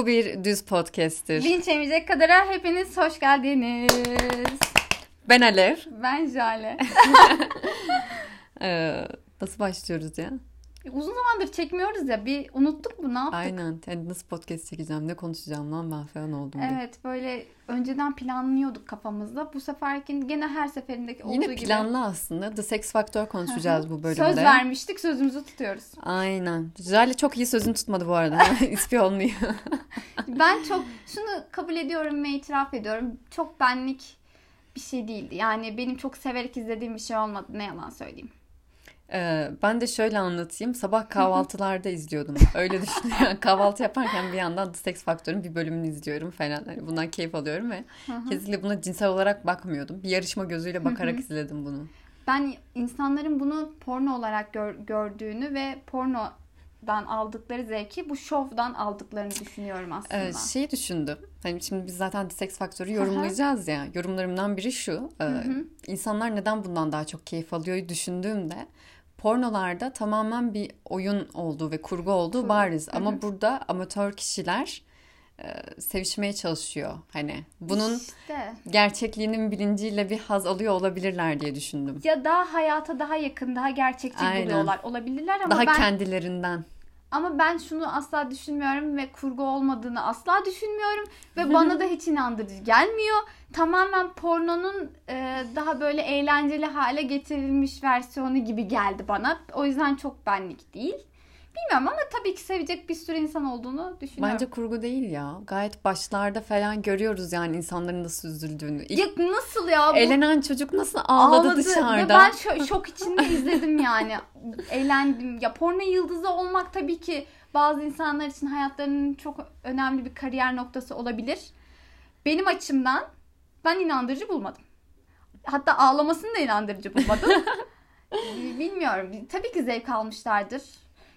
Bu bir düz podcast'tir. Linç yemeyecek kadara hepiniz hoş geldiniz. Ben Alev. Ben Jale. Ee, nasıl başlıyoruz ya? Uzun zamandır çekmiyoruz ya bir unuttuk mu ne yaptık? Aynen. Yani nasıl podcast çekeceğim, ne konuşacağım lan ben falan oldum. Evet böyle önceden planlıyorduk kafamızda. Bu seferki gene her seferindeki olduğu Yine gibi. planlı aslında. The Sex Factor konuşacağız bu bölümde. Söz vermiştik sözümüzü tutuyoruz. Aynen. Jale çok iyi sözünü tutmadı bu arada. İspiyonluyor. Ben çok şunu kabul ediyorum ve itiraf ediyorum. Çok benlik bir şey değildi. Yani benim çok severek izlediğim bir şey olmadı. Ne yalan söyleyeyim. Ee, ben de şöyle anlatayım. Sabah kahvaltılarda izliyordum. Öyle düşünüyorum. Kahvaltı yaparken bir yandan The Sex Factor'ın bir bölümünü izliyorum falan. Hani bundan keyif alıyorum ve kesinlikle buna cinsel olarak bakmıyordum. Bir yarışma gözüyle bakarak izledim bunu. Ben insanların bunu porno olarak gör- gördüğünü ve pornodan aldıkları zevki bu şovdan aldıklarını düşünüyorum aslında. Ee, şeyi düşündüm. Hani şimdi biz zaten Sex Factor'ı yorumlayacağız ya. Yorumlarımdan biri şu. e, insanlar neden bundan daha çok keyif alıyor düşündüğümde pornolarda tamamen bir oyun olduğu ve kurgu olduğu bariz. Ama burada amatör kişiler e, sevişmeye çalışıyor. Hani bunun İşte. gerçekliğinin bilinciyle bir haz alıyor olabilirler diye düşündüm. ya daha hayata daha yakın, daha gerçekçi Aynen. buluyorlar olabilirler ama Daha ben kendilerinden. Ama ben şunu asla düşünmüyorum ve kurgu olmadığını asla düşünmüyorum ve bana da hiç inandırıcı gelmiyor. Tamamen pornonun e, daha böyle eğlenceli hale getirilmiş versiyonu gibi geldi bana. O yüzden çok benlik değil. Bilmiyorum ama tabii ki sevecek bir sürü insan olduğunu düşünüyorum. Bence kurgu değil ya. Gayet başlarda falan görüyoruz yani insanların nasıl üzüldüğünü. İlk Ya nasıl ya? Bu elenen çocuk nasıl ağladı, ağladı dışarıda. ve ben şo- şok içinde izledim yani. Eğlendim. Ya porno yıldızı olmak tabii ki bazı insanlar için hayatlarının çok önemli bir kariyer noktası olabilir. Benim açımdan ben inandırıcı bulmadım. Hatta ağlamasını da inandırıcı bulmadım. Bilmiyorum. Tabii ki zevk almışlardır.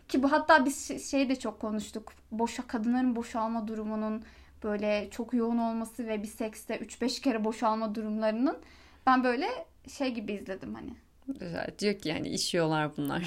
Ki bu hatta biz şey- şeyi de çok konuştuk. Boşa kadınların boşalma durumunun böyle çok yoğun olması ve bir sekste 3-5 kere boşalma durumlarının ben böyle şey gibi izledim hani. Diyor ki yani işiyorlar bunlar.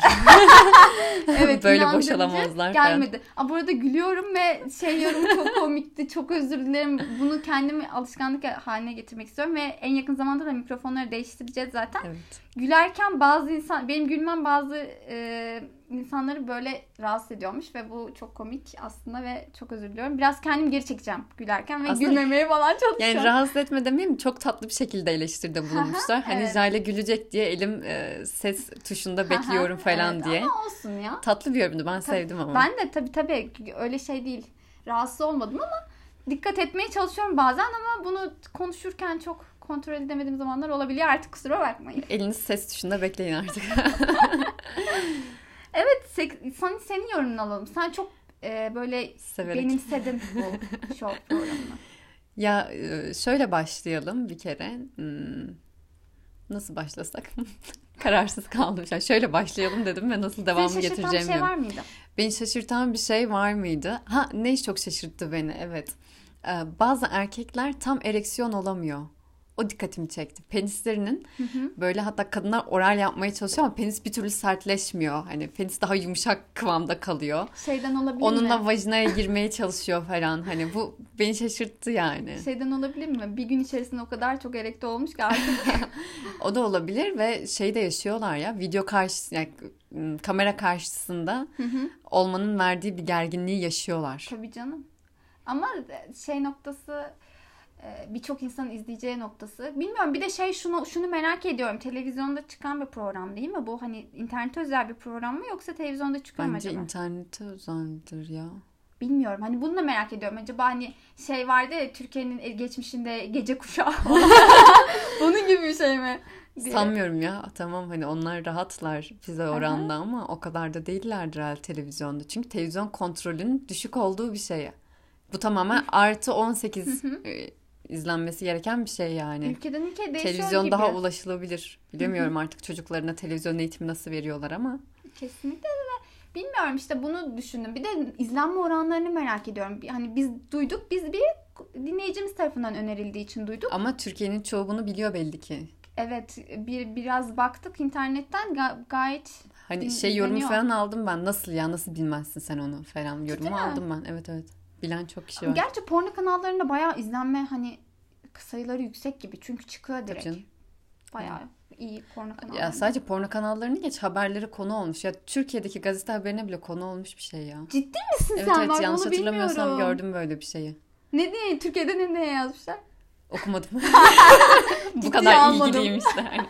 Evet Böyle boşalamazlar. Gelmedi. Aa, burada gülüyorum ve şey yorum çok komikti. Çok özür dilerim. Bunu kendimi alışkanlık haline getirmek istiyorum ve en yakın zamanda da mikrofonları değiştireceğiz zaten. evet. Gülerken bazı insan benim gülmem bazı e, insanları böyle rahatsız ediyormuş ve bu çok komik aslında ve çok özür diliyorum. Biraz kendim geri çekeceğim gülerken ve Aslında- gülmemeye falan çalışacağım. Yani rahatsız etme demeyeyim çok tatlı bir şekilde eleştiride bulunmuşlar. hani evet. Jale gülecek diye elim e, ses tuşunda bekliyorum falan Evet, diye. Ama olsun ya. Tatlı bir yorumdu ben Tabii, sevdim ama. Ben de tabii tabii öyle şey değil. Rahatsız olmadım ama dikkat etmeye çalışıyorum bazen ama bunu konuşurken çok kontrol edemediğim zamanlar olabiliyor. Artık kusura bakmayın. Eliniz ses tuşunda bekleyin artık. Evet sen, senin yorumunu alalım. Sen çok e, böyle Severek. benimsedin bu show programını. Ya e, şöyle başlayalım bir kere. Hmm, Nasıl başlasak? Kararsız kaldım. Yani şöyle başlayalım dedim ve nasıl devamı Seni şaşırtan bir getireceğim şey var mıydı? Beni şaşırtan bir şey var mıydı? Ha ne çok şaşırttı beni evet. Ee, bazı erkekler tam ereksiyon olamıyor. O dikkatimi çekti. Penislerinin böyle hatta kadınlar oral yapmaya çalışıyor ama penis bir türlü sertleşmiyor. Hani penis daha yumuşak kıvamda kalıyor. Şeyden olabilir Onunla mi? vajinaya girmeye çalışıyor falan. Hani bu beni şaşırttı yani. Şeyden olabilir mi? Bir gün içerisinde o kadar çok erekte olmuş ki artık O da olabilir ve şey de yaşıyorlar ya video karşı yani kamera karşısında olmanın verdiği bir gerginliği yaşıyorlar. Tabii canım. Ama şey noktası birçok insanın izleyeceği noktası. Bilmiyorum bir de şey şunu şunu merak ediyorum. Televizyonda çıkan bir program değil mi? Bu hani internete özel bir program mı yoksa televizyonda çıkıyor mu Bence acaba? internete özeldir ya. Bilmiyorum. Hani bunu da merak ediyorum. Acaba hani şey vardı ya Türkiye'nin geçmişinde gece kuşağı. Onun gibi bir şey mi? diye. Sanmıyorum ya. Tamam hani onlar rahatlar bize oranda ama o kadar da değillerdir herhalde televizyonda. Çünkü televizyon kontrolünün düşük olduğu bir şey. Bu tamamen artı 18 e, izlenmesi gereken bir şey yani. Ülkeden ülkeye değişiyor Televizyon gibi. daha ulaşılabilir. Bilemiyorum artık çocuklarına televizyon eğitimi nasıl veriyorlar ama. Kesinlikle de bilmiyorum işte bunu düşündüm. Bir de izlenme oranlarını merak ediyorum. Hani biz duyduk, biz bir dinleyicimiz tarafından önerildiği için duyduk. Ama Türkiye'nin çoğu bunu biliyor belli ki. Evet, bir biraz baktık internetten ga- gayet Hani şey yorumu dinleniyor. falan aldım ben. Nasıl ya nasıl bilmezsin sen onu falan yorumu aldım ben. Evet evet. Bilen çok kişi var. Gerçi porno kanallarında bayağı izlenme hani sayıları yüksek gibi. Çünkü çıkıyor direkt. Bayağı iyi porno kanalları. Ya sadece porno kanallarını geç haberleri konu olmuş. Ya Türkiye'deki gazete haberine bile konu olmuş bir şey ya. Ciddi misin Evet sen? evet Bak yanlış hatırlamıyorsam bilmiyorum. gördüm böyle bir şeyi. Ne diye? Türkiye'de ne diye yazmışlar? Okumadım. Bu kadar almadım. ilgiliymişler.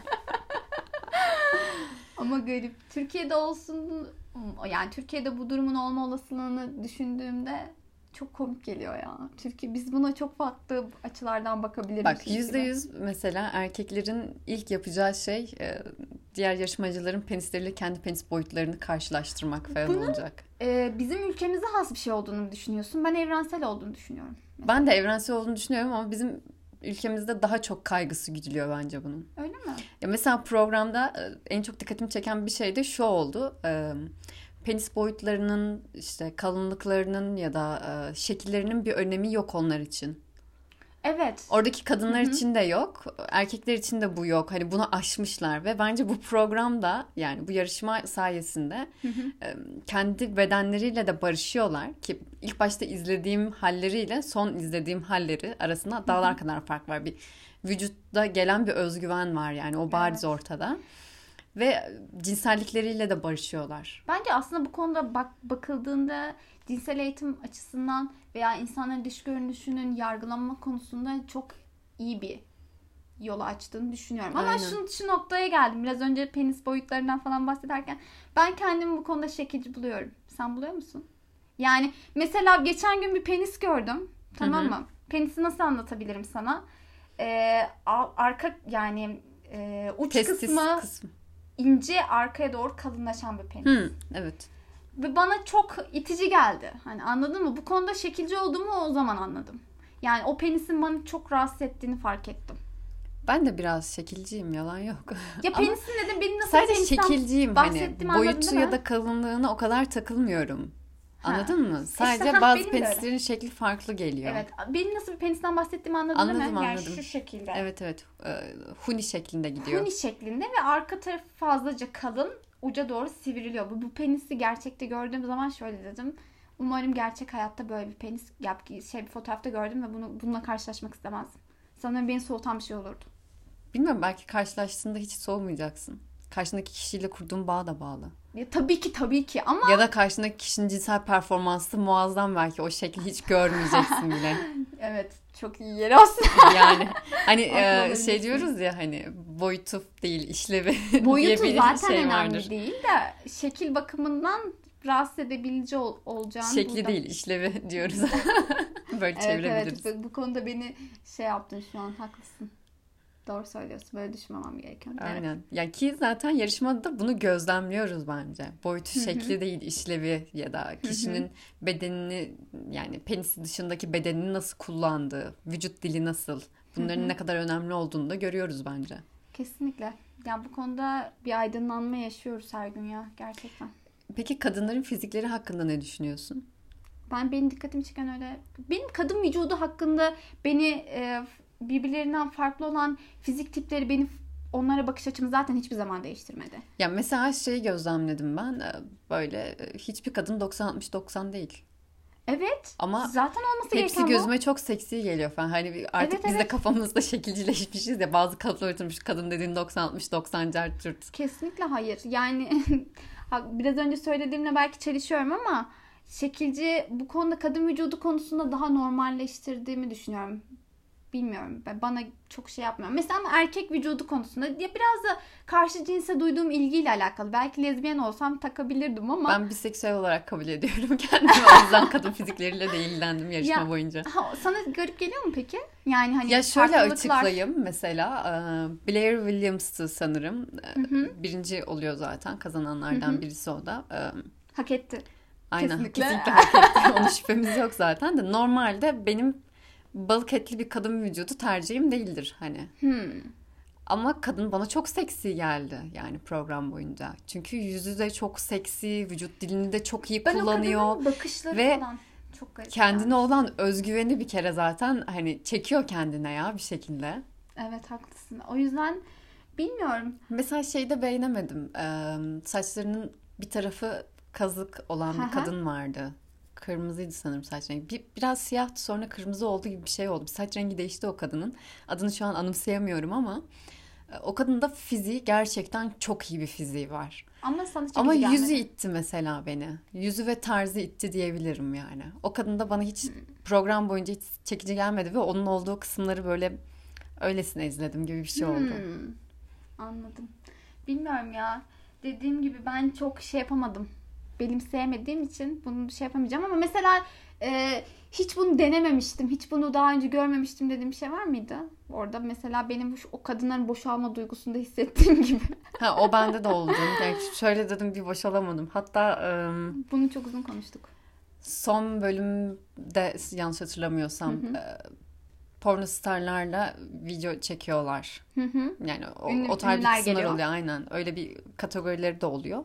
Ama garip. Türkiye'de olsun yani Türkiye'de bu durumun olma olasılığını düşündüğümde çok komik geliyor ya. Türkiye biz buna çok farklı açılardan bakabiliriz. Bak yüzde yüz mesela erkeklerin ilk yapacağı şey e, diğer yarışmacıların penisleriyle kendi penis boyutlarını karşılaştırmak falan Bunun- olacak. Ee, bizim ülkemize has bir şey olduğunu düşünüyorsun. Ben evrensel olduğunu düşünüyorum. Ben de evrensel olduğunu düşünüyorum ama bizim ülkemizde daha çok kaygısı güdülüyor bence bunun. Öyle mi? Ya mesela programda e, en çok dikkatimi çeken bir şey de şu oldu. E, Penis boyutlarının işte kalınlıklarının ya da e, şekillerinin bir önemi yok onlar için. Evet. Oradaki kadınlar Hı hı. için de yok, erkekler için de bu yok. Hani bunu aşmışlar ve bence bu programda yani bu yarışma sayesinde Hı hı. e, kendi bedenleriyle de barışıyorlar ki ilk başta izlediğim halleriyle son izlediğim halleri arasında dağlar kadar fark var. Bir vücutta gelen bir özgüven var yani o bariz Evet. ortada. Ve cinsellikleriyle de barışıyorlar. Bence aslında bu konuda bak bakıldığında cinsel eğitim açısından veya insanların dış görünüşünün yargılanma konusunda çok iyi bir yolu açtığını düşünüyorum. Ama Aynen. şu, şu noktaya geldim. Biraz önce penis boyutlarından falan bahsederken ben kendimi bu konuda şekilci buluyorum. Sen buluyor musun? Yani mesela geçen gün bir penis gördüm. Tamam mı? Penisi nasıl anlatabilirim sana? Ee, arka yani e, uç Testis kısmı kısmı. İnce arkaya doğru kalınlaşan bir penis. Hı, evet. Ve bana çok itici geldi. Hani anladın mı? Bu konuda şekilci olduğumu o zaman anladım. Yani o penisin bana çok rahatsız ettiğini fark ettim. Ben de biraz şekilciyim yalan yok. Ya penisin dedim benim nasıl Sadece şekilciyim hani boyutu ya da kalınlığına o kadar takılmıyorum. Ha. Anladın mı? Sadece ha, bazı penislerin şekli farklı geliyor. Evet. Benim nasıl bir penisten bahsettiğimi anladın değil Anladım? Yani anladım. şu şekilde. Evet evet. Ee, huni şeklinde gidiyor. Huni şeklinde ve arka tarafı fazlaca kalın. Uca doğru sivriliyor. Bu, bu penisi gerçekte gördüğüm zaman şöyle dedim. Umarım gerçek hayatta böyle bir penis yap şey bir fotoğrafta gördüm ve bunu bununla karşılaşmak istemezdim. Sanırım beni soğutan bir şey olurdu. Bilmiyorum belki karşılaştığında hiç soğumayacaksın. Karşındaki kişiyle kurduğun bağ da bağlı. Ya, tabii ki tabii ki ama Ya da karşındaki kişinin cinsel performansı muazzam belki o şekli hiç görmeyeceksin bile. evet çok iyi yeri aslında. Yani hani e, şey diyoruz ya hani boyutu değil işlevi Boyutu diye bir zaten şey önemli vardır. değil de şekil bakımından rahatsız edebilici ol, olacağını Şekli burada- değil işlevi diyoruz. Böyle Evet çevirebiliriz. evet bu, bu konuda beni şey yaptın şu an haklısın. Doğru söylüyorsun. Böyle düşünmemem gerekiyor. Evet. Aynen. Ya ki zaten yarışmada bunu gözlemliyoruz bence. Boyutu şekli değil, işlevi ya da kişinin bedenini yani penisi dışındaki bedenini nasıl kullandığı, vücut dili nasıl, bunların ne kadar önemli olduğunu da görüyoruz bence. Kesinlikle. Yani bu konuda bir aydınlanma yaşıyoruz her gün ya gerçekten. Peki kadınların fizikleri hakkında ne düşünüyorsun? Ben benim dikkatimi çeken öyle benim kadın vücudu hakkında beni e, birbirlerinden farklı olan fizik tipleri beni onlara bakış açımı zaten hiçbir zaman değiştirmedi. Ya mesela şeyi gözlemledim ben e, böyle e, hiçbir kadın 90-60-90 değil. Evet. Ama zaten olması Hepsi gereken bu. gözüme çok seksi geliyor falan. Hani artık Evet, biz de evet. kafamızda şekilcileşmişiz ya. Bazı kalıplar oturmuş. Kadın dediğin 90-60-90 cart curt. Kesinlikle hayır. Yani biraz önce söylediğimle belki çelişiyorum ama şekilci bu konuda kadın vücudu konusunda daha normalleştirdiğimi düşünüyorum. Bilmiyorum. Bana çok şey yapmıyor. Mesela ama erkek vücudu konusunda ya biraz da karşı cinse duyduğum ilgiyle alakalı. Belki lezbiyen olsam takabilirdim ama Ben biseksüel olarak kabul ediyorum kendimi. O yüzden kadın fizikleriyle de ilgilendim yarışma Ya, boyunca. Ha, sana garip geliyor mu peki? Yani hani Ya şöyle farklılıklar- açıklayayım mesela e, Blair Williams'tı sanırım E, birinci oluyor zaten kazananlardan birisi o da E, Hak etti. aynen Kesinlikle. kesinlikle hak etti onun şüphemiz yok zaten de normalde benim balık etli bir kadın vücudu tercihim değildir hani Hmm. Ama kadın bana çok seksi geldi yani program boyunca. Çünkü yüzü de çok seksi, vücut dilini de çok iyi Ben kullanıyor. bakışları ve falan çok garip. Kendine yani. olan özgüveni bir kere zaten hani çekiyor kendine ya bir şekilde. Evet haklısın. O yüzden bilmiyorum. Mesela şeyde beğenemedim. Ee, saçlarının bir tarafı kazık olan bir kadın vardı. Kırmızıydı sanırım saç rengi. Bir, biraz siyahtı sonra kırmızı oldu gibi bir şey oldu. Saç rengi değişti o kadının. Adını şu an anımsayamıyorum ama e, o kadının da fiziği gerçekten çok iyi bir fiziği var. Ama sana Ama yüzü itti mesela beni. Yüzü ve tarzı itti diyebilirim yani. O kadın da bana hiç program boyunca hiç çekici gelmedi ve onun olduğu kısımları böyle öylesine izledim gibi bir şey oldu. Hmm, anladım. Bilmiyorum ya. Dediğim gibi ben çok şey yapamadım. Benim sevmediğim için bunu şey yapamayacağım ama mesela e, hiç bunu denememiştim. Hiç bunu daha önce görmemiştim dediğim bir şey var mıydı? Orada mesela benim o kadınların boşalma duygusunda hissettiğim gibi. Ha o bende de oldu. Yani şöyle dedim bir boşalamadım. Hatta um, bunu çok uzun konuştuk. Son bölümde yanlış hatırlamıyorsam hı hı. E, porno starlarla video çekiyorlar. Hı hı. Yani o, Ünlü, o tarz bir kısımlar geliyor. oluyor aynen. Öyle bir kategorileri de oluyor.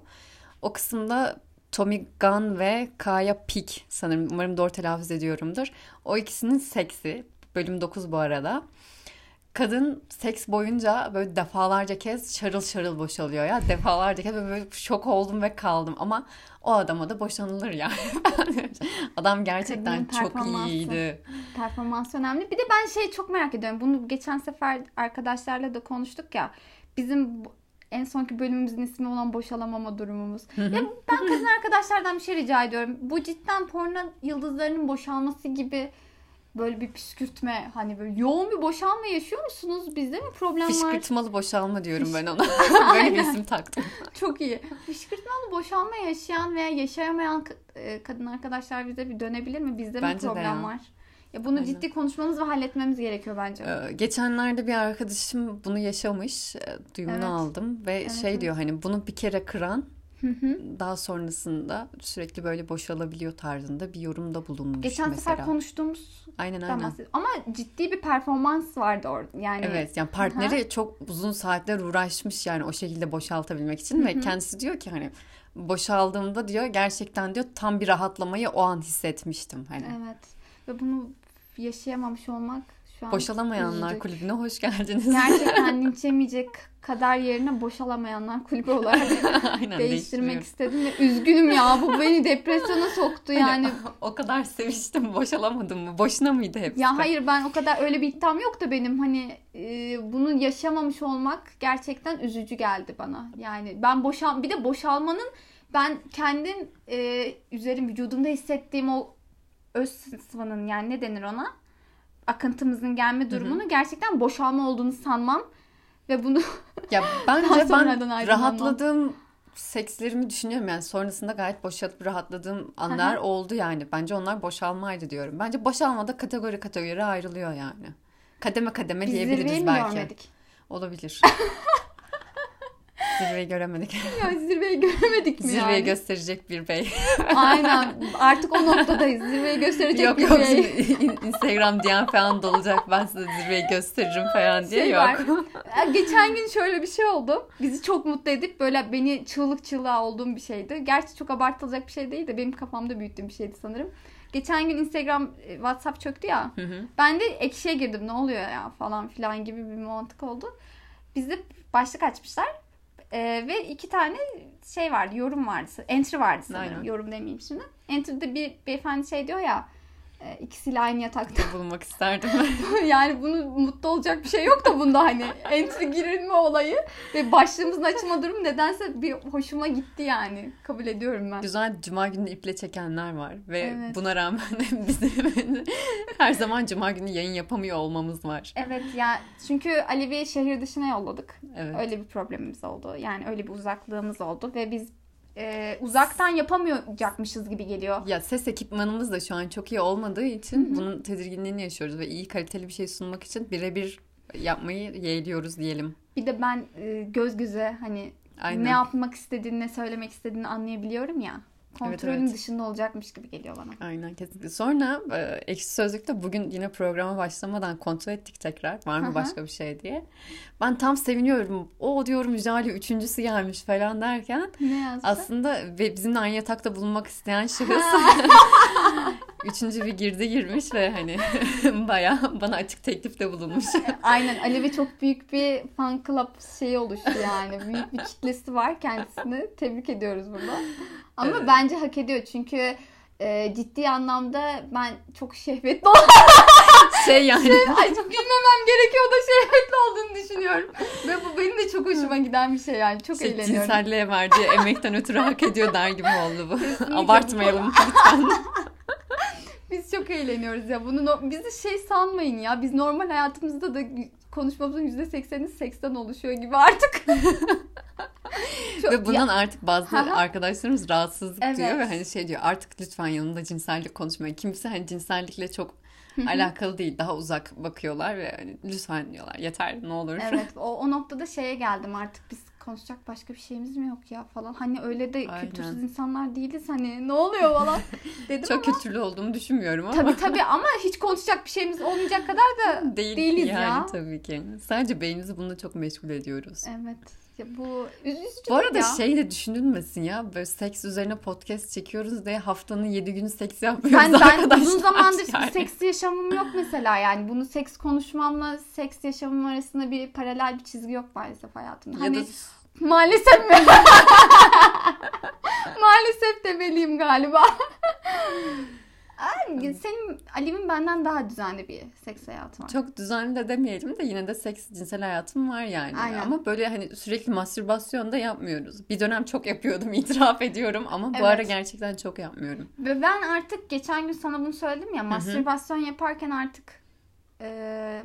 O kısımda Tommy Gunn ve Kaya Peak sanırım umarım doğru telaffuz ediyorumdur. O ikisinin seksi. Bölüm 9 bu arada. Kadın seks boyunca böyle defalarca kez şarıl şarıl boşalıyor ya. Defalarca kez böyle şok oldum ve kaldım. Ama o adama da boşanılır yani. Adam gerçekten çok iyiydi. Performans önemli. Bir de ben şey çok merak ediyorum. Bunu geçen sefer arkadaşlarla da konuştuk ya. Bizim en sonki bölümümüzün ismi olan boşalamama durumumuz. ya ben kadın arkadaşlardan bir şey rica ediyorum. Bu cidden porno yıldızlarının boşalması gibi böyle bir püskürtme hani böyle yoğun bir boşalma yaşıyor musunuz? Bizde mi problem var? Fışkırtmalı boşalma diyorum ben ona. böyle bir isim taktım. Çok iyi. Fışkırtmalı boşalma yaşayan veya yaşayamayan e, kadın arkadaşlar bize bir dönebilir mi? Bizde bence mi problem var? Ya bunu Aynen. ciddi konuşmamız ve halletmemiz gerekiyor bence. Ee, geçenlerde bir arkadaşım bunu yaşamış. E, duyumunu evet. aldım ve evet, şey evet. diyor hani bunu bir kere kıran daha sonrasında sürekli böyle boşalabiliyor tarzında bir yorumda bulunmuş Geçen mesela. sefer konuştuğumuz aynen aynen. Ama ciddi bir performans vardı orada. Yani Evet yani partneri çok uzun saatler uğraşmış yani o şekilde boşaltabilmek için ve kendisi diyor ki hani boşaldığımda diyor gerçekten diyor tam bir rahatlamayı o an hissetmiştim hani. Evet. Ve bunu yaşayamamış olmak şu an Boşalamayanlar üzücük. kulübüne hoş geldiniz. Gerçekten linç yemeyecek kadar yerine boşalamayanlar kulübü olarak Aynen, değiştirmek istedim ve üzgünüm ya bu beni depresyona soktu hani yani. Hani, o kadar seviştim boşalamadım mı? Boşuna mıydı hepsi? Ya hayır ben o kadar öyle bir iddiam yok da benim hani e, bunu yaşamamış olmak gerçekten üzücü geldi bana. Yani ben boşal bir de boşalmanın ben kendim e, üzerim vücudumda hissettiğim o öz sıvının yani ne denir ona? Akıntımızın gelme durumunu Hı-hı. gerçekten boşalma olduğunu sanmam ve bunu ya bence ben rahatladığım sekslerimi düşünüyorum yani sonrasında gayet boşalıp rahatladığım anlar Aha. oldu yani. Bence onlar boşalmaydı diyorum. Bence boşalma da kategori kategori ayrılıyor yani. Kademe kademe Biz diyebiliriz belki. Görmedik. Olabilir. Zirveyi göremedik. Ya zirveyi göremedik mi Zirveyi yani? gösterecek bir bey. Aynen. Artık o noktadayız. Zirveyi gösterecek yok, bir yok, bey. Yok Instagram diyen falan dolacak. Ben size zirveyi gösteririm falan diye şey yok. Var. Geçen gün şöyle bir şey oldu. Bizi çok mutlu edip böyle beni çığlık çığlığa olduğum bir şeydi. Gerçi çok abartılacak bir şey değil de benim kafamda büyüttüğüm bir şeydi sanırım. Geçen gün Instagram e, WhatsApp çöktü ya. Hı hı. Ben de ekşiye girdim ne oluyor ya falan filan gibi bir mantık oldu. Bizde başlık açmışlar. Ee, ve iki tane şey vardı, yorum vardı. Entry vardı sanırım. Aynen. Yorum demeyeyim şimdi. Entry'de bir beyefendi şey diyor ya e, ikisiyle aynı yatakta. Bulmak isterdim. yani bunu mutlu olacak bir şey yok da bunda hani entry girilme olayı ve başlığımızın açılma durumu nedense bir hoşuma gitti yani. Kabul ediyorum ben. Güzel cuma günü iple çekenler var ve evet. buna rağmen bizim her zaman cuma günü yayın yapamıyor olmamız var. Evet ya çünkü Alevi'yi şehir dışına yolladık. Evet. Öyle bir problemimiz oldu. Yani öyle bir uzaklığımız oldu ve biz e, uzaktan yapamayacakmışız gibi geliyor. Ya ses ekipmanımız da şu an çok iyi olmadığı için Hı-hı. bunun tedirginliğini yaşıyoruz ve iyi kaliteli bir şey sunmak için birebir yapmayı yeğliyoruz diyelim. Bir de ben e, göz göze hani Aynen. ne yapmak istediğini, ne söylemek istediğini anlayabiliyorum ya kontrolün evet, evet. dışında olacakmış gibi geliyor bana. Aynen kesinlikle. Sonra e, Ekşi Sözlük'te bugün yine programa başlamadan kontrol ettik tekrar. Var mı başka bir şey diye. Ben tam seviniyorum. O diyorum Jale üçüncüsü gelmiş falan derken. Ne yazdı? Aslında ve bizimle aynı yatakta bulunmak isteyen şahıs üçüncü bir girdi girmiş ve hani baya bana açık teklifte bulunmuş. Aynen Alevi çok büyük bir fan club şeyi oluştu yani. Büyük bir kitlesi var kendisini. Tebrik ediyoruz burada. Ama evet. bence hak ediyor çünkü e, ciddi anlamda ben çok şehvetli oldum. Şey yani. Şey, ay gülmemem gerekiyor da şehvetli olduğunu düşünüyorum. Ve bu benim de çok hoşuma giden bir şey yani. Çok şey, eğleniyorum. Cinselliğe verdiği emekten ötürü hak ediyor der gibi oldu bu. Abartmayalım lütfen. Biz çok eğleniyoruz ya. Bunu no- bizi şey sanmayın ya. Biz normal hayatımızda da konuşmamızın %80'i seksten oluşuyor gibi artık. Çok- Ve bundan ya- artık bazı arkadaşlarımız rahatsızlık Evet. duyuyor ve hani şey diyor artık lütfen yanında cinsellik konuşmayın. Kimse hani cinsellikle çok alakalı değil. Daha uzak bakıyorlar ve hani lütfen diyorlar. Yeter ne olur. Evet o, o noktada şeye geldim artık biz konuşacak başka bir şeyimiz mi yok ya falan. Hani öyle de Aynen. kültürsüz insanlar değiliz hani ne oluyor falan dedim çok ama. kötülü olduğumu düşünmüyorum ama. Tabii tabii ama hiç konuşacak bir şeyimiz olmayacak kadar da Değil, değiliz yani ya. tabii ki. Sadece beynimizi bununla çok meşgul ediyoruz. Evet. Ya bu üzücü Bu arada ya. şey de düşünülmesin ya böyle seks üzerine podcast çekiyoruz diye haftanın 7 günü seks yapmıyoruz Ben, ben arkadaşlar. uzun zamandır yani. seks yaşamım yok mesela yani. Bunu seks konuşmamla seks yaşamım arasında bir paralel bir çizgi yok maalesef hayatımda. Ya Hani da maalesef mi? maalesef demeliyim galiba. Senin Alim'in benden daha düzenli bir seks hayatı var. çok düzenli de demeyelim de yine de seks cinsel hayatım var yani. Aynen. Ama böyle hani sürekli mastürbasyon da yapmıyoruz. Bir dönem çok yapıyordum itiraf ediyorum ama bu Evet. ara gerçekten çok yapmıyorum. Ve ben artık geçen gün sana bunu söyledim ya mastürbasyon yaparken artık e,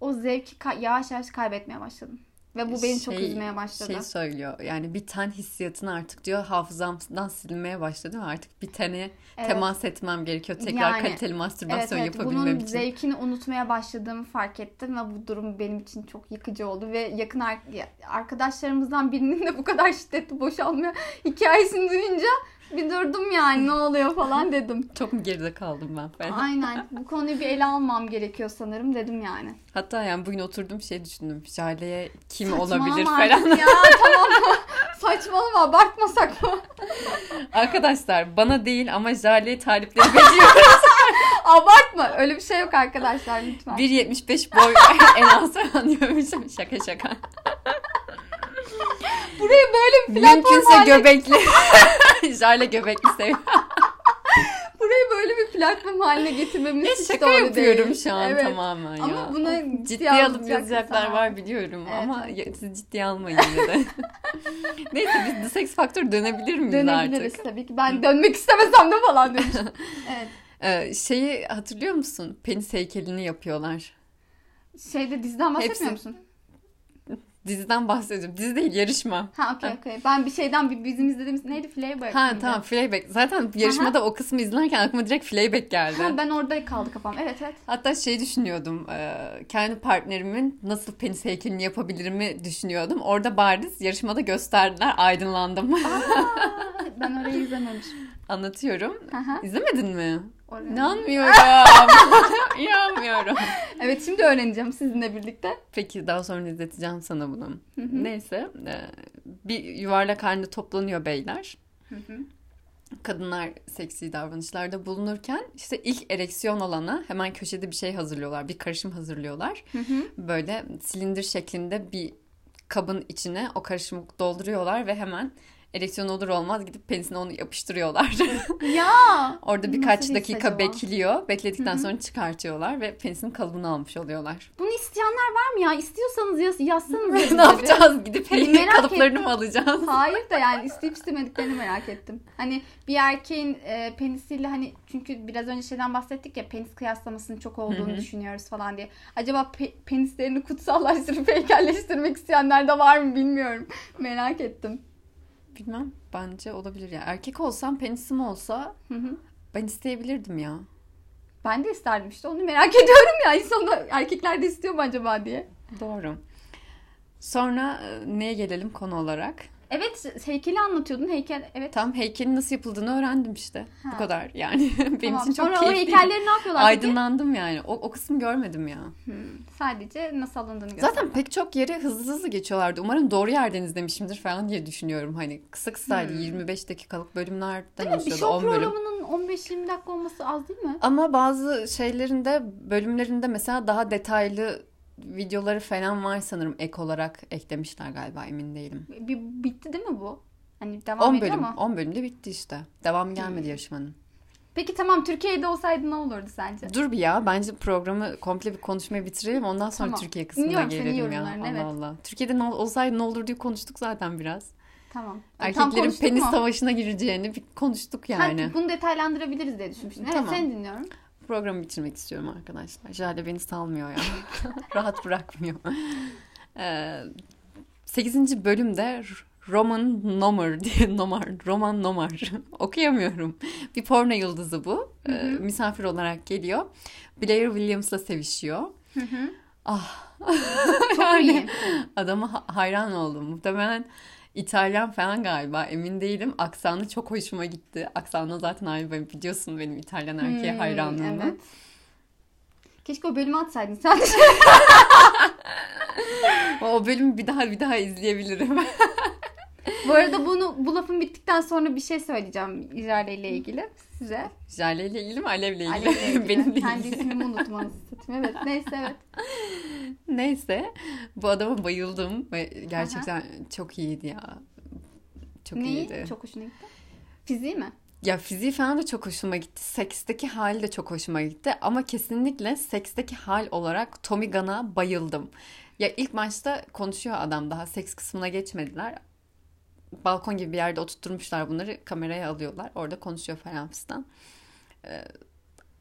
o zevki yavaş yavaş kaybetmeye başladım. Ve bu beni çok Şey- üzmeye başladı. Şey söylüyor yani bir ten hissiyatını artık diyor hafızamdan silinmeye başladı artık bir tene Evet. temas etmem gerekiyor. Tekrar Yani, kaliteli mastürbasyon evet, evet. yapabilmem Bunun için. zevkini unutmaya başladığımı fark ettim ve bu durum benim için çok yıkıcı oldu ve yakın ar- arkadaşlarımızdan birinin de bu kadar şiddetli boşalma hikayesini duyunca bir durdum yani ne oluyor falan dedim. Çok mu geride kaldım ben falan. Aynen bu konuyu bir ele almam gerekiyor sanırım dedim yani. Hatta yani bugün oturdum şey düşündüm. Jale'ye kim Saçmalama olabilir falan. Ya tamam saçmalama abartmasak mı? Arkadaşlar bana değil ama Jale'ye talipleri bekliyorum. Abartma öyle bir şey yok arkadaşlar lütfen. 1.75 boy en az falan diyormuşum. Şaka şaka. Burayı böyle bir platform Mümkünse haline göbekli. Jale göbekli seviyorum. Burayı böyle bir platform haline getirmemiz hiç Şaka doğru yapıyorum değil. şu an Evet. tamamen ya. Ama buna Ciddi ciddiye alıp yazacaklar var biliyorum Evet, ama siz ciddiye almayın yine de. Neyse biz The Sex Factor dönebilir miyiz Dönebiliriz artık? tabii ki. Ben dönmek istemesem de falan demiştim. evet. Ee, şeyi hatırlıyor musun? Penis heykelini yapıyorlar. Şeyde diziden bahsetmiyor Hepsi- musun? Diziden bahsediyorum. Dizi değil yarışma. Ha okey okey. Ben bir şeyden bir bizim izlediğimiz neydi? Flayback Ha miydi? tamam Flayback. Zaten yarışmada o kısmı izlerken aklıma direkt Flayback geldi. Ha, ben orada kaldı kafam. Evet evet. Hatta şey düşünüyordum. e, Kendi partnerimin nasıl penis heykelini yapabilirimi düşünüyordum. Orada bariz yarışmada gösterdiler. Aydınlandım. Aa, ben orayı izlememişim. Anlatıyorum. Aha, İzlemedin mi? Orayı. İnanmıyorum. İnanmıyorum. Evet şimdi öğreneceğim sizinle birlikte. Peki daha sonra izleteceğim sana bunu. Hı hı. Neyse. e, Bir yuvarlak halinde toplanıyor beyler. Hı hı. kadınlar seksi davranışlarda bulunurken işte ilk ereksiyon olana hemen köşede bir şey hazırlıyorlar. Bir karışım hazırlıyorlar. Hı hı. Böyle silindir şeklinde bir kabın içine o karışımı dolduruyorlar ve hemen ereksiyon olur olmaz gidip penisine onu yapıştırıyorlar. ya. Orada birkaç dakika acaba? bekliyor. Bekledikten Hı hı. sonra çıkartıyorlar ve penisin kalıbını almış oluyorlar. Bunu isteyenler var mı ya? İstiyorsanız yaz, yazsanız. ne yapacağız? Gidip Merak kalıplarını ettim. mı alacağız? Hayır da yani isteyip istemediklerini merak ettim. Hani bir erkeğin e, penisiyle hani çünkü biraz önce şeyden bahsettik ya penis kıyaslamasının çok olduğunu Hı hı. düşünüyoruz falan diye. Acaba pe- penislerini kutsallaştırıp heykelleştirmek isteyenler de var mı bilmiyorum. merak ettim. Bilmem. Bence olabilir ya. Erkek olsam penisim olsa Hı hı. ben isteyebilirdim ya. Ben de isterdim işte onu merak ediyorum ya. İnsanlar erkekler de istiyor mu acaba diye. Doğru. Sonra e, neye gelelim konu olarak? Evet heykeli anlatıyordun. Heykel evet. Tam heykelin nasıl yapıldığını öğrendim işte. Ha. Bu kadar yani. Benim Tamam. için çok Sonra o keyifliydi. heykelleri ne yapıyorlar peki? Aydınlandım yani. O, o kısmı görmedim ya. Hmm, Sadece nasıl alındığını Zaten gösterdiler. pek çok yere hızlı hızlı geçiyorlardı. Umarım doğru yerden izlemişimdir falan diye düşünüyorum. Hani kısa kısaydı. Hmm. 25 dakikalık bölümlerden Değil? Bir oluşuyordu. show 10 bölüm. programının 15-20 dakika olması az değil mi? Ama bazı şeylerinde bölümlerinde mesela daha detaylı videoları falan var sanırım ek olarak eklemişler galiba emin değilim. Bir, bitti değil mi bu? Hani devam 10 ediyor bölüm. ama. 10 bölümde bitti işte. Devam gelmedi Hmm. yarışmanın. Peki tamam Türkiye'de olsaydı ne olurdu sence? Dur bir ya. Bence programı komple bir konuşmayı bitirelim. Ondan sonra Tamam. Türkiye kısmına Dinliyorum gelelim ya. Allah evet. Allah. Türkiye'de ne ol- olsaydı ne olur diye konuştuk zaten biraz. Tamam. Tam Erkeklerin penis mu? savaşına gireceğini bir konuştuk yani. Ha, bunu detaylandırabiliriz diye düşünmüştüm. Evet Tamam. seni dinliyorum. Programı bitirmek istiyorum arkadaşlar. Jale beni salmıyor ya. Rahat bırakmıyor. Ee, 8. bölümde Roman Nomar diye Nomar, Roman Nomar okuyamıyorum. Bir porno yıldızı bu. Ee, misafir olarak geliyor. Blair Williams'la sevişiyor. Hı hı. Ah. Çok Yani iyi. Adama ha- hayran oldum. Muhtemelen İtalyan falan galiba emin değilim. Aksanı çok hoşuma gitti. Aksanı zaten ayrı biliyorsun benim İtalyan erkeğe Hmm, hayranlığımı. Evet. Keşke o bölümü atsaydın sadece. O bölümü bir daha bir daha izleyebilirim. bu arada bunu bu lafın bittikten sonra bir şey söyleyeceğim İjale ile ilgili size. Jale ile ilgili mi Alev'le ilgili? Alev'le ilgili. Benimle Kendi ilgili. ismimi unuttum anasını satayım. Evet neyse evet. Neyse bu adama bayıldım ve gerçekten çok iyiydi ya. Çok Neyi? iyiydi. Çok hoşuna gitti. Fiziği mi? Ya fiziği falan da çok hoşuma gitti. Seksteki hali de çok hoşuma gitti. Ama kesinlikle seksteki hal olarak Tommy Gunn'a bayıldım. Ya ilk maçta konuşuyor adam daha seks kısmına geçmediler. Balkon gibi bir yerde oturtmuşlar bunları kameraya alıyorlar. Orada konuşuyor falan fistan. Ee,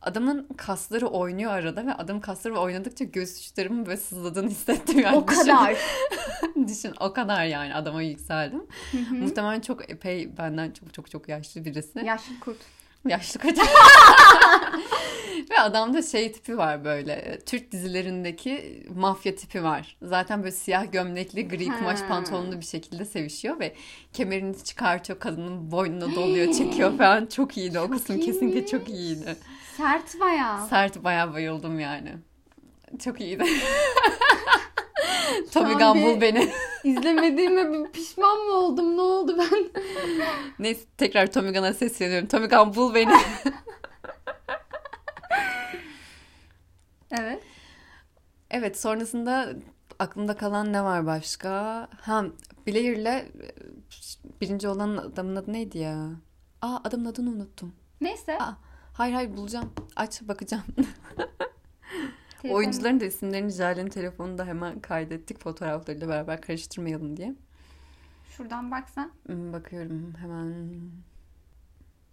adamın kasları oynuyor arada ve adam kasları oynadıkça göğüs uçlarımın böyle sızladığını hissettim. Yani o düşün- kadar. Düşün o kadar yani adama yükseldim. Hı hı. Muhtemelen çok epey benden çok çok çok yaşlı birisi. Yaşlı kurt. Yaşlı koca. Ve adamda şey tipi var böyle. Türk dizilerindeki mafya tipi var. Zaten böyle siyah gömlekli, gri kumaş pantolonlu bir şekilde sevişiyor ve kemerini çıkartıyor, kadının boynuna doluyor, çekiyor falan. Çok iyiydi o kısım. Kesinlikle çok iyiydi. Sert bayağı. Sert bayağı bayıldım yani. Çok iyiydi. Tommy bir- beni. İzlemediğime bir pişman mı oldum? Ne oldu ben? Neyse tekrar Tommy Gunn'a sesleniyorum. Tommy Gunn bul beni. Evet. Evet sonrasında aklımda kalan ne var başka? Ha Blair'le e, birinci olan adamın adı neydi ya? Aa adamın adını unuttum. Neyse. Aa, hayır hayır bulacağım. Aç bakacağım. Telefon- Oyuncuların da isimlerini Jale'nin telefonunda hemen kaydettik fotoğraflarıyla beraber karıştırmayalım diye. Şuradan baksan. Hmm, Bakıyorum hemen.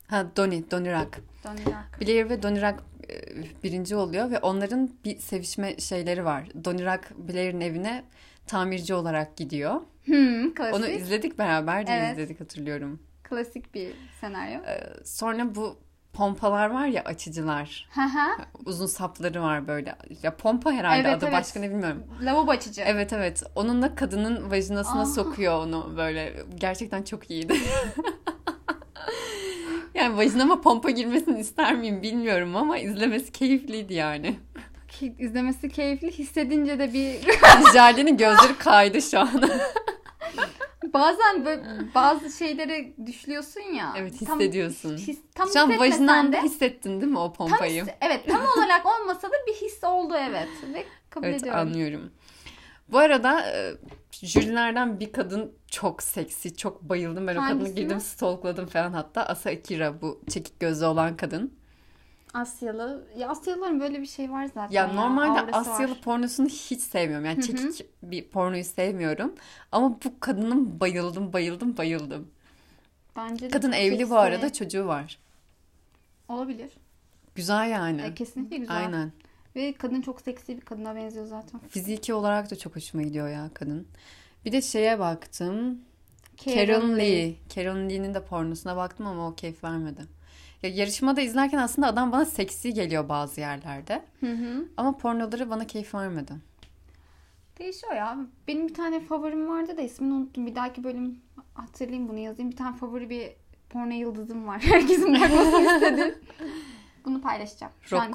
Ha Donnie, Donnie Rock. Dönerak. Blair ve Donnie Rock e, birinci oluyor ve onların bir sevişme şeyleri var. Donnie Rock Blair'in evine tamirci olarak gidiyor. Hmm, klasik. Onu izledik beraber de Evet. izledik hatırlıyorum. Klasik bir senaryo. Ee, sonra bu pompalar var ya açıcılar. Hı hı. Uzun sapları var böyle. Ya pompa herhalde Evet, adı evet. başka ne bilmiyorum. Lavabo açıcı. Evet evet. Onunla kadının vajinasına Aa. sokuyor onu böyle. Gerçekten çok iyiydi. yani vajinama pompa girmesini ister miyim bilmiyorum ama izlemesi keyifliydi yani. İzlemesi keyifli. Hissedince de bir Jale'nin gözleri kaydı şu an. bazen böyle bazı şeyleri düşlüyorsun ya. Evet, Tam hissediyorsun. his- tam şu an vajinanda de hissettin değil mi o tam pompayı? his- evet tam olarak olmasa da bir his oldu evet. Ve kabul Evet ediyorum. anlıyorum. Bu arada e, jürilerden bir kadın çok seksi, çok bayıldım. Ben o Hangisi kadını girdim mi? stalkladım falan hatta. Asa Akira bu çekik gözlü olan kadın. Asyalı. Ya Asyalıların böyle bir şey var zaten. Ya normalde aurası Asyalı var. pornosunu hiç sevmiyorum. Yani Hı hı. çekik bir pornoyu sevmiyorum. Ama bu kadının bayıldım, bayıldım, bayıldım. Bence de Kadın evli bu arada, çocuğu var. Olabilir. Güzel yani. E, kesinlikle güzel. Aynen. Ve kadın çok seksi bir kadına benziyor zaten. Fiziki olarak da çok hoşuma gidiyor ya kadın. Bir de şeye baktım. Karen Lee. Karen Lee'nin de pornosuna baktım ama o keyif vermedi. Ya yarışmada izlerken aslında adam bana seksi geliyor bazı yerlerde. Hı hı. Ama pornoları bana keyif vermedi. Değişiyor ya. Benim bir tane favorim vardı da ismini unuttum. Bir dahaki bölüm hatırlayayım bunu yazayım. Bir tane favori bir porno yıldızım var. Herkesin bakmasını istedi. Bunu paylaşacağım. Şu an-.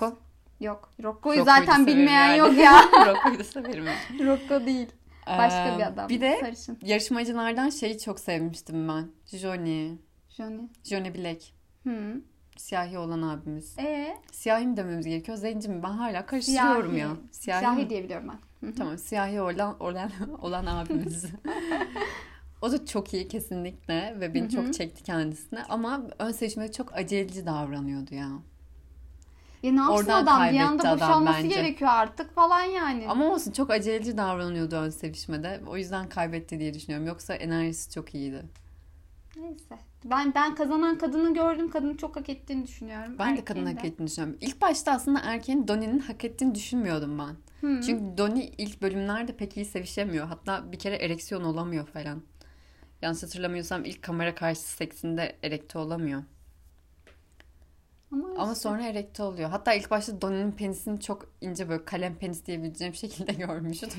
Yok. Rocco'yu zaten bilmeyen yani. yok ya. Rocco'yu da severim. Rocco değil. Başka Ee, bir adam. Bir de Sarışın. yarışmacılardan şeyi çok sevmiştim ben. Johnny. Johnny. Johnny Black. Hı. Siyahi olan abimiz. Ee, Siyahi mi dememiz gerekiyor? Zenci mi? Ben hala karıştırıyorum siyahi. ya. Siyahi, Siyahi diye biliyorum ben. Tamam siyahi olan olan olan abimiz. O da çok iyi kesinlikle ve beni çok çekti kendisine ama ön seçimde çok aceleci davranıyordu ya. Ya ne yapsın Oradan adam bir anda adam boşanması bence. gerekiyor artık falan yani. Ama olsun çok aceleci davranıyordu ön sevişmede. O yüzden kaybetti diye düşünüyorum. Yoksa enerjisi çok iyiydi. Neyse. Ben ben kazanan kadını gördüm. Kadını çok hak ettiğini düşünüyorum. Ben de kadın hak ettiğini düşünüyorum. İlk başta aslında erkeğin Donnie'nin hak ettiğini düşünmüyordum ben. Hı. Çünkü Donnie ilk bölümlerde pek iyi sevişemiyor. Hatta bir kere ereksiyon olamıyor falan. Yanlış hatırlamıyorsam ilk kamera karşısı seksinde erekte olamıyor. Ama, Ama işte- sonra erekte oluyor. Hatta ilk başta Donnie'nin penisini çok ince böyle kalem penis diyebileceğim şekilde görmüştüm.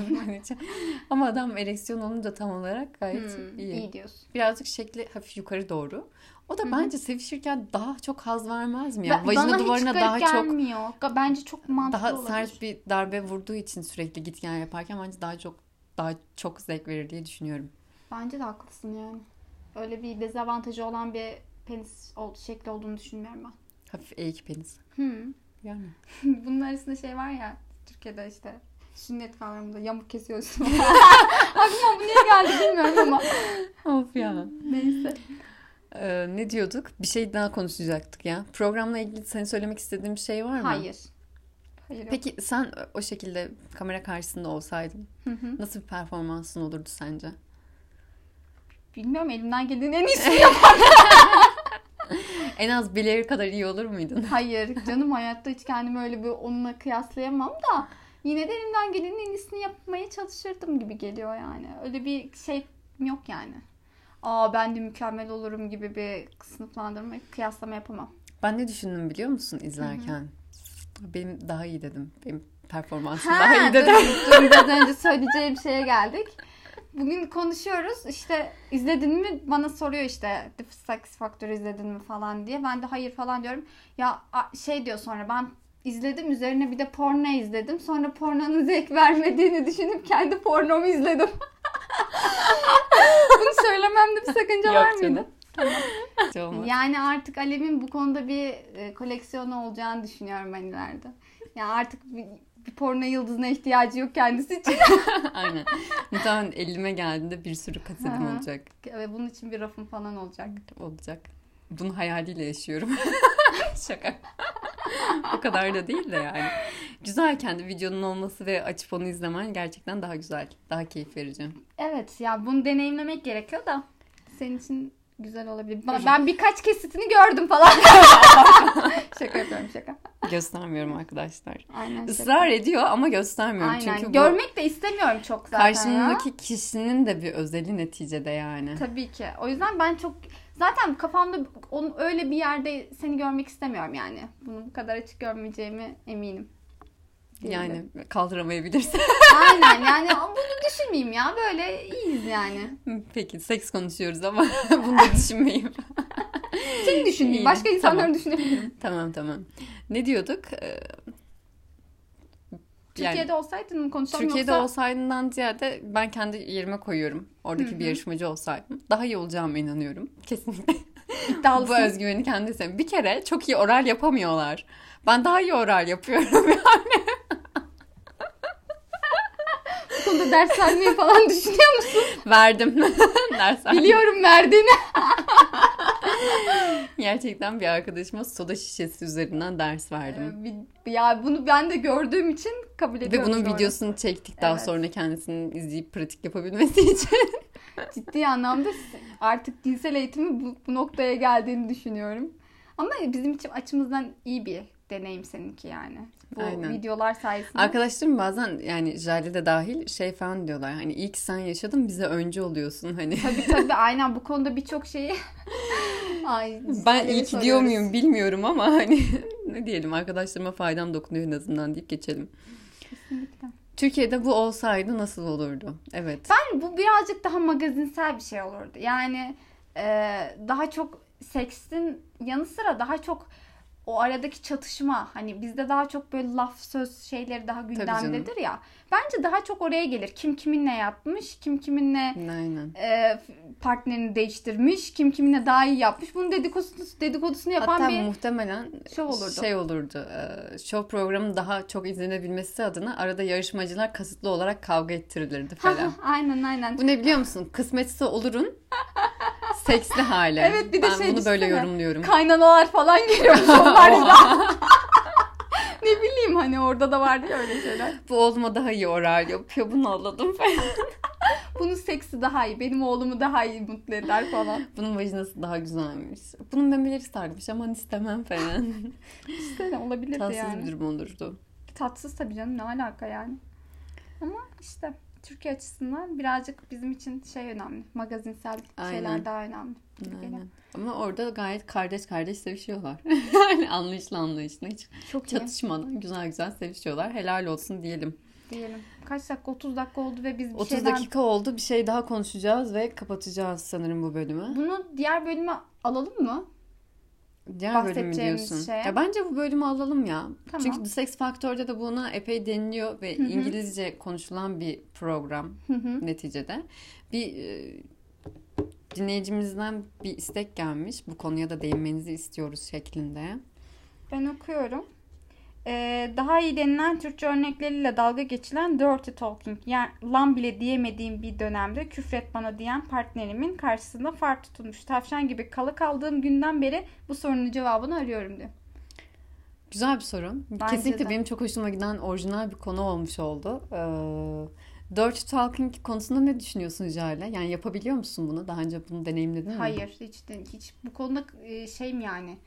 Ama adam ereksiyon olunca tam olarak gayet Hmm, iyi. iyi diyorsun. Birazcık şekli hafif yukarı doğru. O da Hı hı. bence sevişirken daha çok haz vermez mi ya? Ben- Vajina duvarına daha çok gelmiyor. Ga- Bence çok mantıklı daha olabilir. sert bir darbe vurduğu için sürekli git gel yaparken bence daha çok daha çok zevk verir diye düşünüyorum. Bence de haklısın yani. Öyle bir dezavantajı olan bir penis ol- şekli olduğunu düşünmüyorum ben. Hafif eğik penis. Hı. Yani. Bunun arasında şey var ya Türkiye'de işte sünnet kavramında yamuk kesiyorsun. Aklıma bu niye geldi bilmiyorum ama. Of ya. Neyse. Ee, ne diyorduk? Bir şey daha konuşacaktık ya. Programla ilgili senin söylemek istediğin bir şey var mı? Hayır. Hayır yok. Peki sen o şekilde kamera karşısında olsaydın Hı hı. nasıl bir performansın olurdu sence? Bilmiyorum elimden gelen en iyisini yap. En az bileri kadar iyi olur muydun? Hayır canım hayatta hiç kendimi öyle bir onunla kıyaslayamam da yine de elimden gelenin en iyisini yapmaya çalışırdım gibi geliyor yani. Öyle bir şey yok yani. Aa ben de mükemmel olurum gibi bir sınıflandırma, kıyaslama yapamam. Ben ne düşündüm biliyor musun izlerken? Benim daha iyi dedim. Benim performansım Ha, daha iyi dedim. dur, dur, biraz önce söyleyeceğim şeye geldik. Bugün konuşuyoruz işte izledin mi bana soruyor işte The Sex Factor izledin mi falan diye. Ben de hayır falan diyorum. Ya şey diyor sonra ben izledim üzerine bir de porno izledim. Sonra pornonun zevk vermediğini düşünüp kendi pornomu izledim. Bunu söylememde bir sakınca var Yok mıydı? canım. Olmaz. Yani artık Alev'in bu konuda bir e, koleksiyonu olacağını düşünüyorum ben ileride. Yani artık bir, porno yıldızına ihtiyacı yok kendisi için. Aynen. Muhtemelen elime geldiğinde bir sürü kasetim olacak. Ve bunun için bir rafım falan olacak. Olacak. Bunun hayaliyle yaşıyorum. Şaka. o kadar da değil de yani. Güzel kendi videonun olması ve açıp onu izlemen gerçekten daha güzel. Daha keyif verici. Evet ya bunu deneyimlemek gerekiyor da senin için güzel olabilir. Ben, ben birkaç kesitini gördüm falan. şaka yapıyorum şaka. Göstermiyorum arkadaşlar. Aynen şaka. Israr ediyor ama göstermiyorum. Aynen. Çünkü Görmek de istemiyorum çok zaten ya. karşımdaki kişinin de bir özeli neticede yani. Tabii ki. O yüzden ben çok zaten kafamda onu öyle bir yerde seni görmek istemiyorum yani. Bunu bu kadar açık görmeyeceğimi eminim. Diyelim. Yani kaldıramayabilirsin. Aynen yani bunu düşünmeyeyim ya. Böyle iyiyiz yani. Peki seks konuşuyoruz ama bunu da düşünmeyeyim. Seni düşünmeyeyim. Başka insanları tamam. düşünebilirim. tamam tamam. Ne diyorduk? Ee, Türkiye'de olsaydın mı konuşalım Türkiye'de yoksa... olsaydından ziyade ben kendi yerime koyuyorum. Oradaki bir yarışmacı olsaydım. Daha iyi olacağıma inanıyorum. Kesinlikle. iddialısın. Bu özgüveni kendisine. Bir kere çok iyi oral yapamıyorlar. Ben daha iyi oral yapıyorum yani. Bu konuda ders vermeyi falan düşünüyor musun? Verdim. Ders verdim. Biliyorum verdiğini. Gerçekten bir arkadaşıma soda şişesi üzerinden ders verdim. Ee, ya bunu ben de gördüğüm için kabul Ve ediyorum. bunun sonra. videosunu çektik daha Evet. sonra kendisinin izleyip pratik yapabilmesi için. Ciddi anlamda artık cinsel eğitimi bu, bu noktaya geldiğini düşünüyorum. Ama bizim için açımızdan iyi bir deneyim seninki yani. Bu Aynen. videolar sayesinde. Arkadaşlarım bazen yani Jale de dahil şey falan diyorlar. Hani ki sen yaşadın bize önce oluyorsun hani. Tabii tabii aynen bu konuda birçok şeyi. Ay, Ben iyi ki diyor soruyoruz. muyum bilmiyorum ama hani ne diyelim arkadaşlarıma faydam dokunuyor en azından deyip geçelim. Kesinlikle. Türkiye'de bu olsaydı nasıl olurdu? Evet. Ben bu birazcık daha magazinsel bir şey olurdu. Yani e, daha çok seksin yanı sıra daha çok o aradaki çatışma hani bizde daha çok böyle laf söz şeyleri daha gündemdedir ya. Bence daha çok oraya gelir. Kim kiminle yapmış, kim kiminle Aynen. e, partnerini değiştirmiş, kim kiminle daha iyi yapmış. Bunun dedikodusunu, dedikodusunu yapan Hatta bir muhtemelen şov olurdu. şey olurdu. E, show programı daha çok izlenebilmesi adına arada yarışmacılar kasıtlı olarak kavga ettirilirdi falan. aynen aynen. Bu ne biliyor musun? Kısmetse olurun seksli hali. Evet, bir de ben şey bunu böyle yorumluyorum. Kaynanalar falan geliyormuş onlarla. ne bileyim hani orada da vardı ya öyle şeyler. Bu oğluma daha iyi oral yapıyor. Bunu anladım falan. Bunun seksi daha iyi. Benim oğlumu daha iyi mutlu eder falan. Bunun vajinası daha güzelmiş. Bunun memeleri sarmış aman istemem falan. İşte olabilirdi Tatsız yani. bir durum olurdu. Tatsız tabii canım ne alaka yani. Ama işte Türkiye açısından birazcık bizim için şey önemli. Magazinsel Aynen. şeyler daha önemli. Aynen. Ama orada gayet kardeş kardeş sevişiyorlar. yani anlayışla anlayışla hiç Çok iyi çatışmadan güzel güzel sevişiyorlar. Helal olsun diyelim. diyelim. Kaç dakika? 30 dakika oldu ve biz bir 30 şeyden... dakika oldu. Bir şey daha konuşacağız ve kapatacağız sanırım bu bölümü. Bunu diğer bölüme alalım mı? Diğer bölüm mü bahsedeceğimiz diyorsun? şeye. Ya bence bu bölümü alalım ya. Tamam. Çünkü The Sex Factor'da da buna epey deniliyor ve Hı hı. İngilizce konuşulan bir program Hı hı. neticede. Bir e, dinleyicimizden bir istek gelmiş. Bu konuya da değinmenizi istiyoruz şeklinde. Ben okuyorum. Ee, daha iyi denilen Türkçe örnekleriyle dalga geçilen dirty talking yani lan bile diyemediğim bir dönemde küfret bana diyen partnerimin karşısında far tutulmuş tavşan gibi kalı kaldığım günden beri bu sorunun cevabını arıyorum diyor. Güzel bir sorun. Bence Kesinlikle de. benim çok hoşuma giden orijinal bir konu olmuş oldu. Ee, Dirty Talking konusunda ne düşünüyorsun Jale? Yani yapabiliyor musun bunu? Daha önce bunu deneyimledin mi? Hayır hiç hiç bu konuda e, şeyim yani.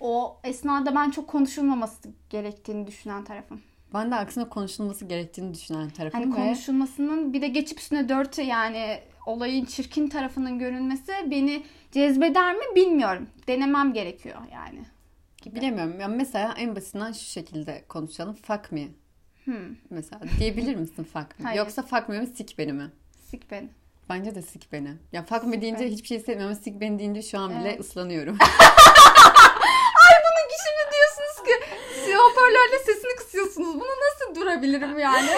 O esnada ben çok konuşulmaması gerektiğini düşünen tarafım. Ben de aksine konuşulması gerektiğini düşünen tarafım. Hani konuşulmasının bir de geçip üstüne dört yani olayın çirkin tarafının görünmesi beni cezbeder mi bilmiyorum. Denemem gerekiyor yani. Gibi. bilemiyorum. Yani mesela en basitinden şu şekilde konuşalım. Fuck me. Hmm, Mesela diyebilir misin fuck me? Hayır. Yoksa fuck me mi sik beni mi? sik beni. Bence de sik beni. Ya fuck me deyince beni. hiçbir şey hissetmiyorum ama sik beni deyince şu an bile Evet. ıslanıyorum. Bunun şimdi diyorsunuz ki siz hoparlörle sesini kısıyorsunuz. Bunu nasıl durabilirim yani?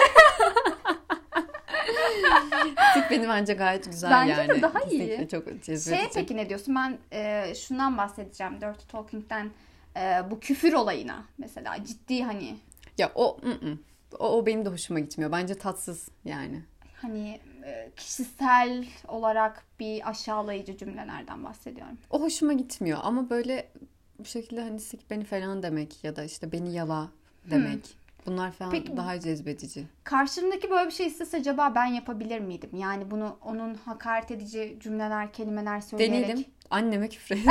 sik beni bence gayet güzel Bence de yani. daha iyi. Çok cezbedici. Şey peki ne diyorsun? Ben e, şundan bahsedeceğim. Dirty Talking'den e, bu küfür olayına mesela ciddi hani Ya o, ı-ı. o o benim de hoşuma gitmiyor. Bence tatsız yani. hani e, kişisel olarak bir aşağılayıcı cümlelerden bahsediyorum. O hoşuma gitmiyor ama böyle bu şekilde hani sik beni falan demek ya da işte beni yala demek. Bunlar falan Peki- daha cezbedici. Karşımdaki böyle bir şey istese acaba ben yapabilir miydim? Yani bunu onun hakaret edici cümleler, kelimeler söyleyerek. Deneyelim. Anneme küfür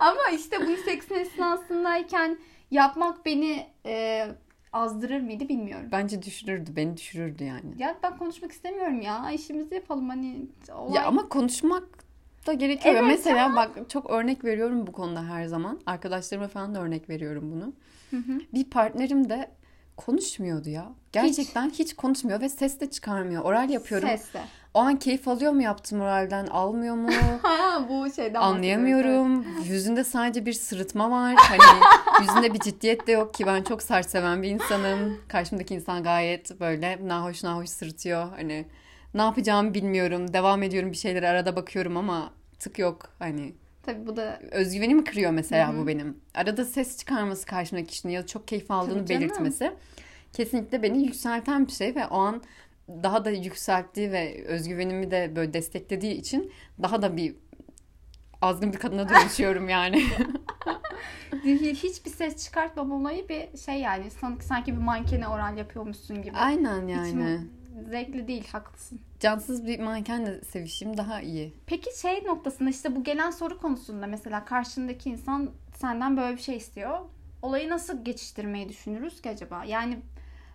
Ama işte bu seksin esnasındayken yapmak beni e, azdırır mıydı bilmiyorum. Bence düşürürdü. Beni düşürürdü yani. Ya ben konuşmak istemiyorum ya. İşimizi yapalım hani. Olay... Ya ama konuşmak da gerekiyor. Evet, Mesela bak çok örnek veriyorum bu konuda her zaman. Arkadaşlarıma falan da örnek veriyorum bunu. Hı hı. Bir partnerim de konuşmuyordu ya. Gerçekten hiç, konuşmuyor ve ses de çıkarmıyor. Oral yapıyorum. Sesle. O an keyif alıyor mu yaptığım oralden, almıyor mu? Bu şeyden Anlayamıyorum. Yüzünde sadece bir sırıtma var. Hani yüzünde bir ciddiyet de yok ki ben çok sert seven bir insanım. Karşımdaki insan gayet böyle nahoş nahoş sırıtıyor. Hani ne yapacağımı bilmiyorum. Devam ediyorum bir şeyleri arada bakıyorum ama tık yok. Hani Tabii bu da özgüvenimi kırıyor mesela Hı hı. bu benim. Arada ses çıkarması karşımdaki kişinin ya da çok keyif aldığını belirtmesi kesinlikle beni yükselten bir şey ve o an daha da yükselttiği ve özgüvenimi de böyle desteklediği için daha da bir azgın bir kadına dönüşüyorum yani. hiçbir ses çıkartmama olayı bir şey yani sanki, sanki bir mankene oral yapıyormuşsun gibi. Aynen yani. Zevkli değil haklısın. Cansız bir mankenle sevişim daha iyi. Peki şey noktasında işte bu gelen soru konusunda mesela karşındaki insan senden böyle bir şey istiyor. Olayı nasıl geçiştirmeyi düşünürüz ki acaba? Yani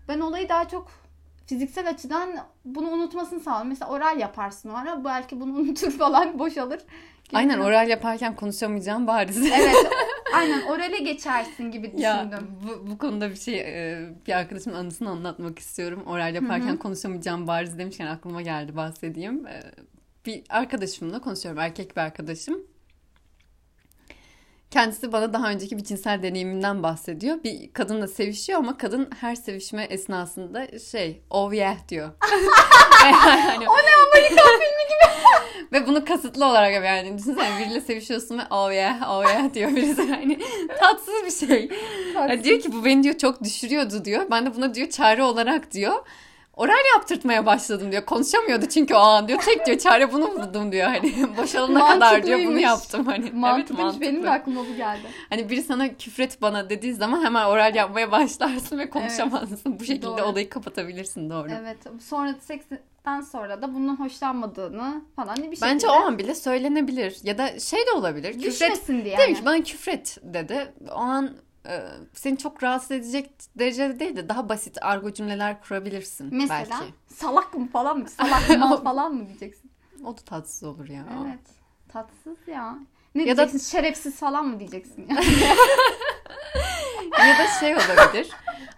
ben olayı daha çok fiziksel açıdan bunu unutmasını sağlarım. Mesela oral yaparsın o ara belki bunu unutur falan boşalır. Aynen oral yaparken konuşamayacağım bariz. Evet aynen orale geçersin gibi Ya düşündüm. bu, bu konuda bir şey e, bir arkadaşımın anısını anlatmak istiyorum. Oral yaparken konuşamayacağım bariz demişken aklıma geldi bahsedeyim. E, Bir arkadaşımla konuşuyorum. Erkek bir arkadaşım. Kendisi bana daha önceki bir cinsel deneyiminden bahsediyor. Bir kadınla sevişiyor ama kadın her sevişme esnasında şey oh yeah diyor. yani, o ne Amerikan filmi gibi. Ve bunu kasıtlı olarak yani düşünsene biriyle sevişiyorsun ve oh yeah oh yeah diyor birisi. Yani tatsız bir şey. Yani diyor ki bu beni diyor çok düşürüyordu diyor. Ben de buna diyor çare olarak diyor oral yaptırtmaya başladım diyor. Konuşamıyordu çünkü o an diyor. Tek diyor çare bunu buldum diyor. Hani boşalana kadar diyor bunu yaptım. Hani, mantıklıymış. Evet, mantıklı. Benim de aklıma bu geldi. Hani biri sana küfret bana dediği zaman hemen oral yapmaya başlarsın ve konuşamazsın. Evet. Bu şekilde doğru. olayı kapatabilirsin doğru. Evet. Sonra seksten sonra da bunun hoşlanmadığını falan bir şekilde. Bence o an bile söylenebilir. Ya da şey de olabilir. Düşmesin küfret, diye. Demiş yani. bana küfret dedi. O an e, seni çok rahatsız edecek derecede değil de daha basit argo cümleler kurabilirsin Mesela, belki. salak mı falan mı? Salak mı falan mı diyeceksin? O da tatsız olur ya. Evet. Tatsız ya. Ne ya diyeceksin? Da... Şerefsiz falan mı diyeceksin ya? ya da şey olabilir.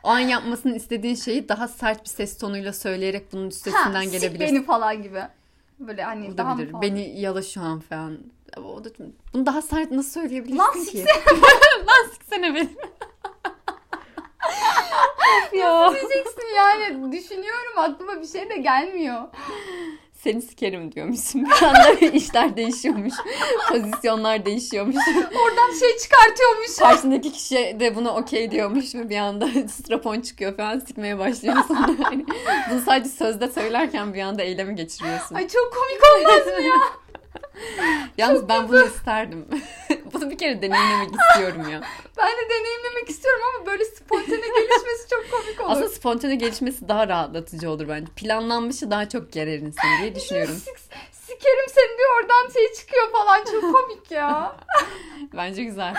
O an yapmasını istediğin şeyi daha sert bir ses tonuyla söyleyerek bunun üstesinden ha, gelebilirsin. beni falan gibi. Böyle hani o daha mı Beni yala şu an falan. O da, bunu daha sert nasıl söyleyebilirsin Lan ki? Siksene. Lan siksene beni. ya. Diyeceksin yani düşünüyorum aklıma bir şey de gelmiyor. Seni sikerim diyormuşsun. Bir anda işler değişiyormuş. Pozisyonlar değişiyormuş. Oradan şey çıkartıyormuş. Karşındaki kişi de buna okey diyormuş ve bir anda strapon çıkıyor falan sikmeye başlıyorsun. Yani bunu sadece sözde söylerken bir anda eylemi geçiriyorsun. Ay çok komik olmaz mı ya? Yalnız Çok ben bunu isterdim. Bunu bir kere deneyimlemek istiyorum ya. Ben de deneyimlemek istiyorum ama böyle spontane gelişmesi çok komik olur. Aslında spontane gelişmesi daha rahatlatıcı olur bence. Planlanmışı daha çok gerer insan diye düşünüyorum. Sikerim seni diyor oradan şey çıkıyor falan çok komik ya. bence güzel.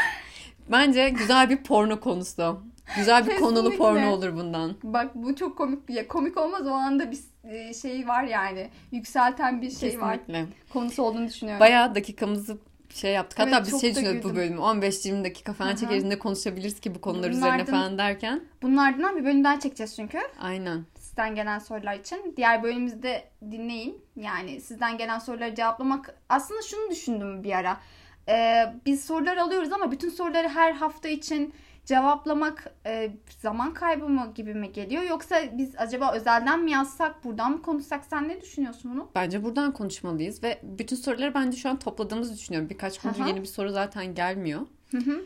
Bence güzel bir porno konusu. Güzel bir Kesinlikle. konulu porno olur bundan. Bak bu çok komik bir komik olmaz o anda bir e, şey var yani yükselten bir şey Kesinlikle. var. Konusu olduğunu düşünüyorum. Bayağı dakikamızı şey yaptık. Hatta evet, biz şey düşünüyorduk bu bölümü. 15-20 dakika falan çekeriz konuşabiliriz ki bu konular bunlardan, üzerine falan derken. Bunlardan bir bölüm daha çekeceğiz çünkü. Aynen. Sizden gelen sorular için. Diğer bölümümüzde dinleyin. Yani sizden gelen soruları cevaplamak. Aslında şunu düşündüm bir ara. Ee, biz sorular alıyoruz ama bütün soruları her hafta için cevaplamak e, zaman kaybı mı gibi mi geliyor? Yoksa biz acaba özelden mi yazsak, buradan mı konuşsak? Sen ne düşünüyorsun bunu? Bence buradan konuşmalıyız ve bütün soruları bence şu an topladığımızı düşünüyorum. Birkaç gündür yeni bir soru zaten gelmiyor. Hı hı.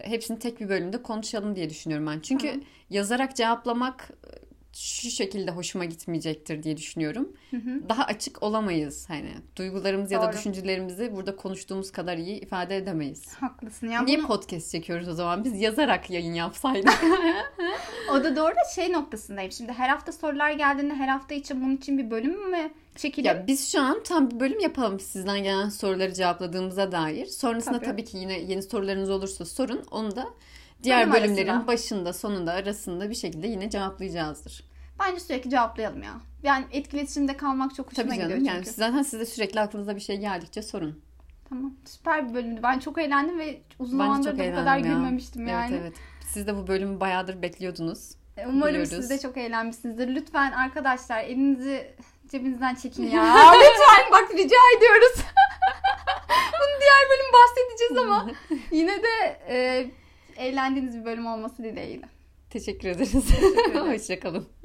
Hepsini tek bir bölümde konuşalım diye düşünüyorum ben. Çünkü hı. yazarak cevaplamak şu şekilde hoşuma gitmeyecektir diye düşünüyorum. Hı hı. Daha açık olamayız hani duygularımız Doğru. ya da düşüncelerimizi burada konuştuğumuz kadar iyi ifade edemeyiz. Haklısın ya. Niye bunu... podcast çekiyoruz o zaman? Biz yazarak yayın yapsaydık. o da doğru da şey noktasındayım. Şimdi her hafta sorular geldiğinde her hafta için bunun için bir bölüm mü çekilir? Ya biz şu an tam bir bölüm yapalım sizden gelen soruları cevapladığımıza dair. Sonrasında tabii, tabii ki yine yeni sorularınız olursa sorun. Onu da diğer Bölüm bölümlerin arasında. başında, sonunda, arasında bir şekilde yine cevaplayacağızdır. Bence sürekli cevaplayalım ya. Yani etkileşimde kalmak çok hoşuma Tabii canım, gidiyor çünkü. Yani zaten size sürekli aklınıza bir şey geldikçe sorun. Tamam. Süper bir bölümdü. Ben çok eğlendim ve uzun zamandır da bu kadar ya. gülmemiştim yani. Evet evet. Siz de bu bölümü bayağıdır bekliyordunuz. E, umarım Biliyoruz. siz de çok eğlenmişsinizdir. Lütfen arkadaşlar elinizi cebinizden çekin ya. Lütfen bak rica ediyoruz. Bunu diğer bölüm bahsedeceğiz ama yine de e, eğlendiğiniz bir bölüm olması dileğiyle. Teşekkür ederiz. Teşekkür Hoşçakalın.